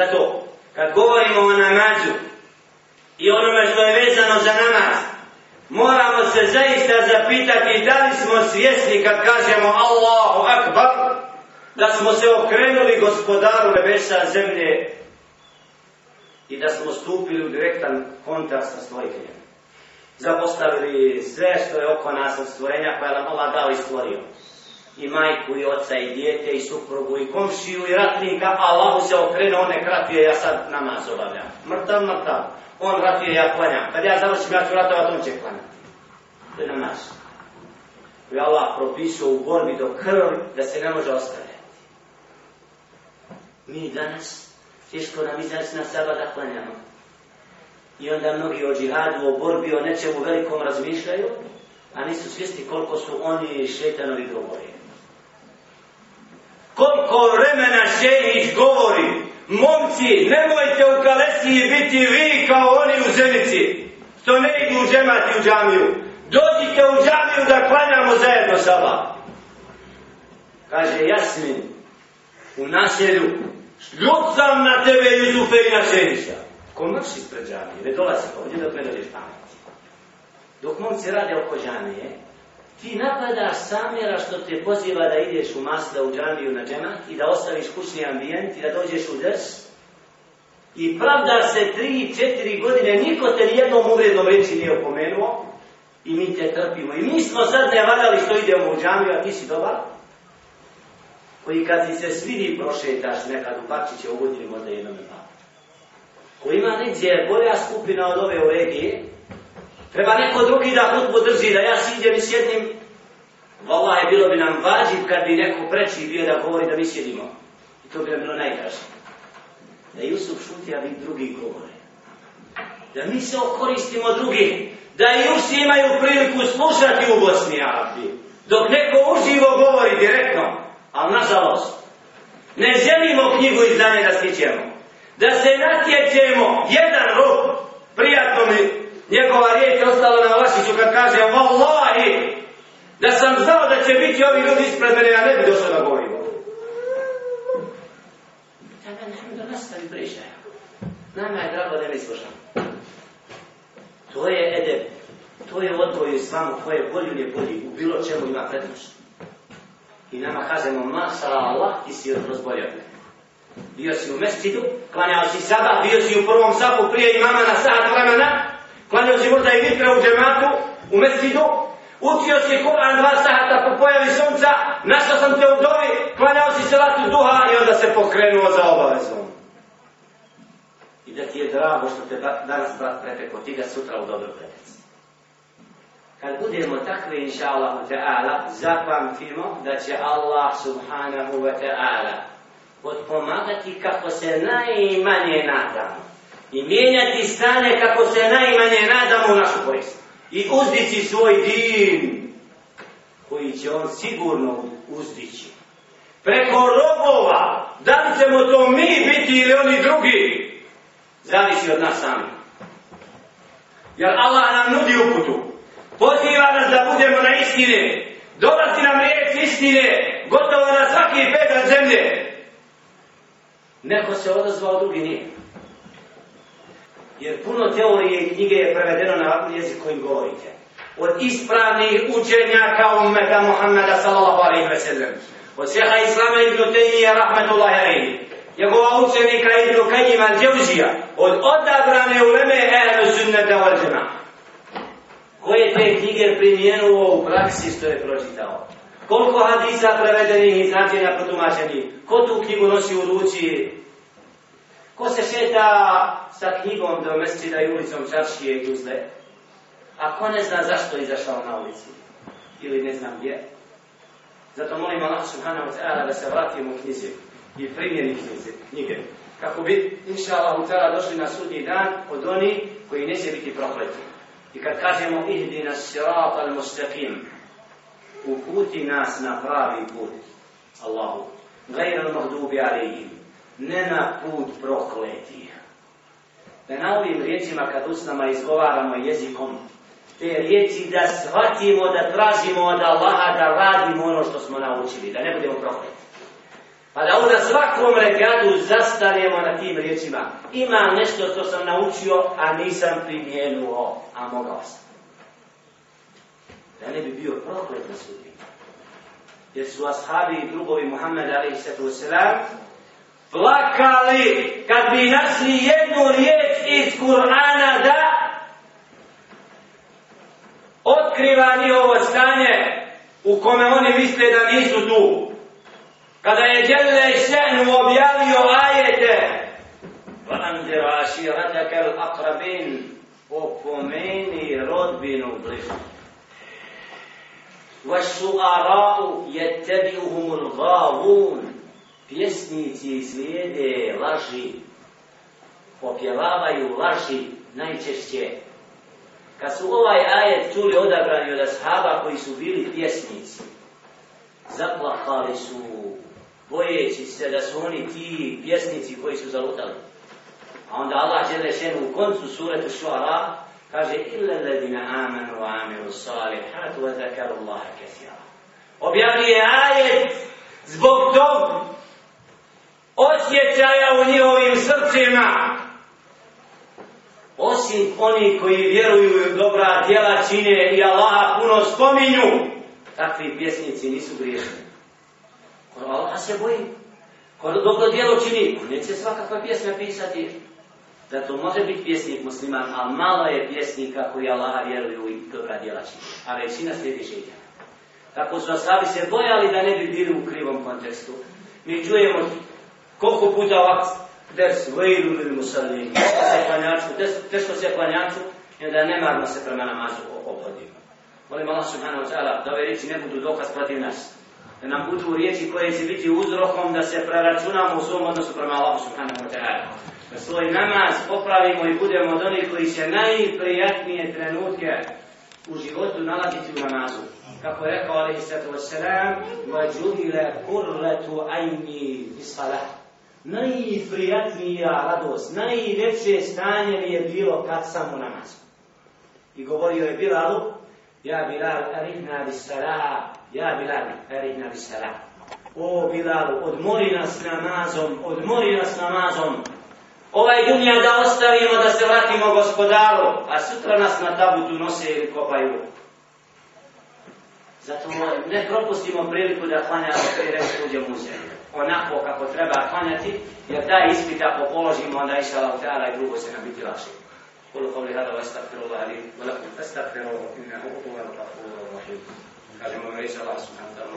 Zato, kad govorimo o namazu i onome što je vezano za namaz, moramo se zaista zapitati da li smo svjesni kad kažemo Allahu Akbar, da smo se okrenuli gospodaru nebesa zemlje i da smo stupili u direktan kontakt sa stvoriteljem. Zapostavili sve što je oko nas od stvorenja koje nam Allah dao i stvorio. I majku, i oca, i dijete, i suprugu, i komšiju, i ratnika, Allahu se okrene, on nek ratuje, ja sad namaz obavljam. Mrtav, mrtav. On ratuje, ja klanjam. Kad ja završim, ja ću ratovat, on će klanjati. To je namaz. Koji Allah propisao u borbi do krvi da se ne može ostaviti. Mi danas, teško nam izaći na saba da klanjamo. I onda mnogi o džihadu, o borbi, o nečemu velikom razmišljaju, a nisu svjesni koliko su oni šetanovi govori. Koliko vremena govori, momci, nemojte u kalesiji biti vi kao oni u zenici, što ne idu u džemati u džamiju. Dođite u džamiju da klanjamo zajedno saba. Kaže Jasmin, u naselju, Ljud sam na tebe, Jusufe, i na Šenića. Ko mrši pred džamije, ne dolazi ovdje dok ne dođeš pamet. Dok momci rade oko džamije, ti napadaš samjera što te poziva da ideš u masle u džamiju na džema i da ostaviš kućni ambijent i da dođeš u drs i pravda se tri, četiri godine, niko te nijednom uvrednom reči nije opomenuo i mi te trpimo. I mi smo sad ne valjali što idemo u džamiju, a ti si dobar, koji kad ti se svidi prošetaš nekad u parčiće u godini možda jednom i dva. Ko ima negdje bolja skupina od ove u regiji, treba neko drugi da hutbu drži, da ja siđem i sjednim, Vala je bilo bi nam vađiv kad bi neko preći bio da govori da mi sjedimo. I to bi nam bilo najdraže. Da Jusuf šuti, a vi drugi govore. Da mi se okoristimo drugi. Da i Jusi imaju priliku slušati u Bosni Arabi. Dok neko uživo govori direktno. Ali nažalost, ne želimo knjigu iz danje da stičemo. Da se natječemo jedan rok, prijatno mi njegova riječ ostala na Vašiću kad kaže Wallahi, da sam znao da će biti ovi ljudi ispred mene, ja ne bi došao da govorim. Tada nam da nastavi priča. Nama je drago da mi slušam. To je edep. To je odgoj islamu, to je bolji ili bolji. U bilo čemu ima prednost. I nama kažemo, maša Allah, ti si rozbolio. Bio si u mestidu, klanjao si sada, bio si u prvom sapu prije imama na sat vremena, Klanio si možda i vitra u džematu, u mesidu, učio si Kur'an dva sahata po pojavi sunca, našao sam te u dobi, klanjao si salatu duha i onda se pokrenuo za obavezom. I da ti je drago što te danas brat prepeko, ti ga sutra u dobro prepec. Kad budemo takvi, inša Allah, ta'ala, zapamtimo da će Allah subhanahu wa ta'ala potpomagati kako se najmanje nadamo. I mijenjati stane kako se najmanje nadamo u našu korist. I uzdići svoj din koji će on sigurno uzdići. Preko robova, da li ćemo to mi biti ili oni drugi, zavisi od nas sami. Jer Allah nam nudi uputu poziva nas da budemo na istine, dolazi nam riječ istine, gotovo na svaki pedal zemlje. Neko se odazvao, drugi nije. Jer puno teorije i knjige je prevedeno na jezik kojim govorite. Od ispravnih učenjaka ummeta Muhammeda sallallahu alaihi ve sellem. Od sjeha Islama ibn Taymiya rahmetullahi alaihi. Njegova učenika ibn Kajima al-Djevzija. Od odabrane uleme ehlu sunnata wal džema. koje te knjige primijenuo u praksi što je pročitao. Koliko hadisa prevedenih i značenja protumačenih, ko tu knjigu nosi u ruci, ko se šeta sa knjigom do mesečina i ulicom Čaršije i Tuzle, a ko ne zna zašto je izašao na ulici, ili ne znam gdje. Zato molim Allah subhanahu wa ta'ala da se vratimo u knjizi i primjeni knjizi, knjige, kako bi, inša Allah, došli na sudnji dan od oni koji neće biti prokleti. I kad kažemo ihdina sirat al mustaqim, uputi nas na pravi put, Allahu, gajran mahdubi alihim, ne na put prokletih. Da na ovim riječima kad usnama izgovaramo jezikom, te riječi da shvatimo, da tražimo od Allaha da radimo ono što smo naučili, da ne budemo prokleti. Pa da onda svakom rekatu zastarjemo na tim riječima. Ima nešto što sam naučio, a nisam primijenuo, a mogao sam. Da ne bi bio proklet na sudbi. Jer su ashabi i drugovi Muhammed a.s plakali kad bi našli jednu riječ iz Kur'ana da otkriva njihovo stanje u kome oni misle da nisu tu. Kada je Đelle Še'nu objavio ajete وَأَنْدِرَ عَشِيرَتَكَ الْأَقْرَبِينَ opomeni rodbinu bližu. وَالشُّعَرَاءُ يَتَّبِعُهُمُ الْغَاوُونَ Pjesnici slijede laži, popjevavaju laži najčešće. Kad su ovaj ajet čuli odabrani od ashaba koji su bili pjesnici, zaplakali su bojeći se da su oni ti pjesnici koji su zalutali. A onda Allah žele šenu u koncu suretu šuara kaže illa ladina amanu wa amiru salihat wa zakaru Allaha kathira. Objavljuje ajet zbog tog osjećaja u njihovim srcima. Osim oni koji vjeruju u dobra djela čine i Allaha puno spominju, takvi pjesnici nisu griješni. Ko Allaha se boji. Ko dobro djelo čini, neće svakakva pjesma pisati. Zato može biti pjesnik musliman, a malo je pjesnika koji Allah vjeruju i dobra djela čini. A većina slijedi židja. Tako su asabi se bojali da ne bi bili u krivom kontekstu. Mi čujemo koliko puta ovak ders vejru ili musalim, se klanjaču, teško se klanjaču, i da nemarno se prema namazu obhodimo. Molim Allah subhanahu wa ta'ala da ove riječi ne budu dokaz protiv nas da nam budu riječi koje će biti uzrokom da se preračunamo u svom odnosu prema Allahu subhanahu wa ta'ala. Da svoj namaz popravimo i budemo od onih koji će najprijatnije trenutke u životu nalaziti u namazu. Kako je rekao alaihi sallatu wassalam, وَجُبِلَ قُرَّةُ عَيْنِي بِصَلَةِ Najprijatnija radost, najveće stanje mi je bilo kad sam u namazu. I govorio je Bilalu, Ja Bilal, erihna bis Ja Bilal, erihna bis. O Bilal, odmori nas namazom, odmori nas namazom. Ovaj dunja da ostavimo, da se vratimo gospodaru, a sutra nas na tabutu nose ili kopaju. Zato ne propustimo priliku da klanjamo prije reći uđemo u zemlju Onako kako treba klanjati, jer taj ispit ako položimo, onda iša Allah i drugo se nam biti lakše. قولوا قولي هذا واستغفر الله لي ولكم فاستغفروه انه هو الغفور الرحيم قال ما ليس الله سبحانه وتعالى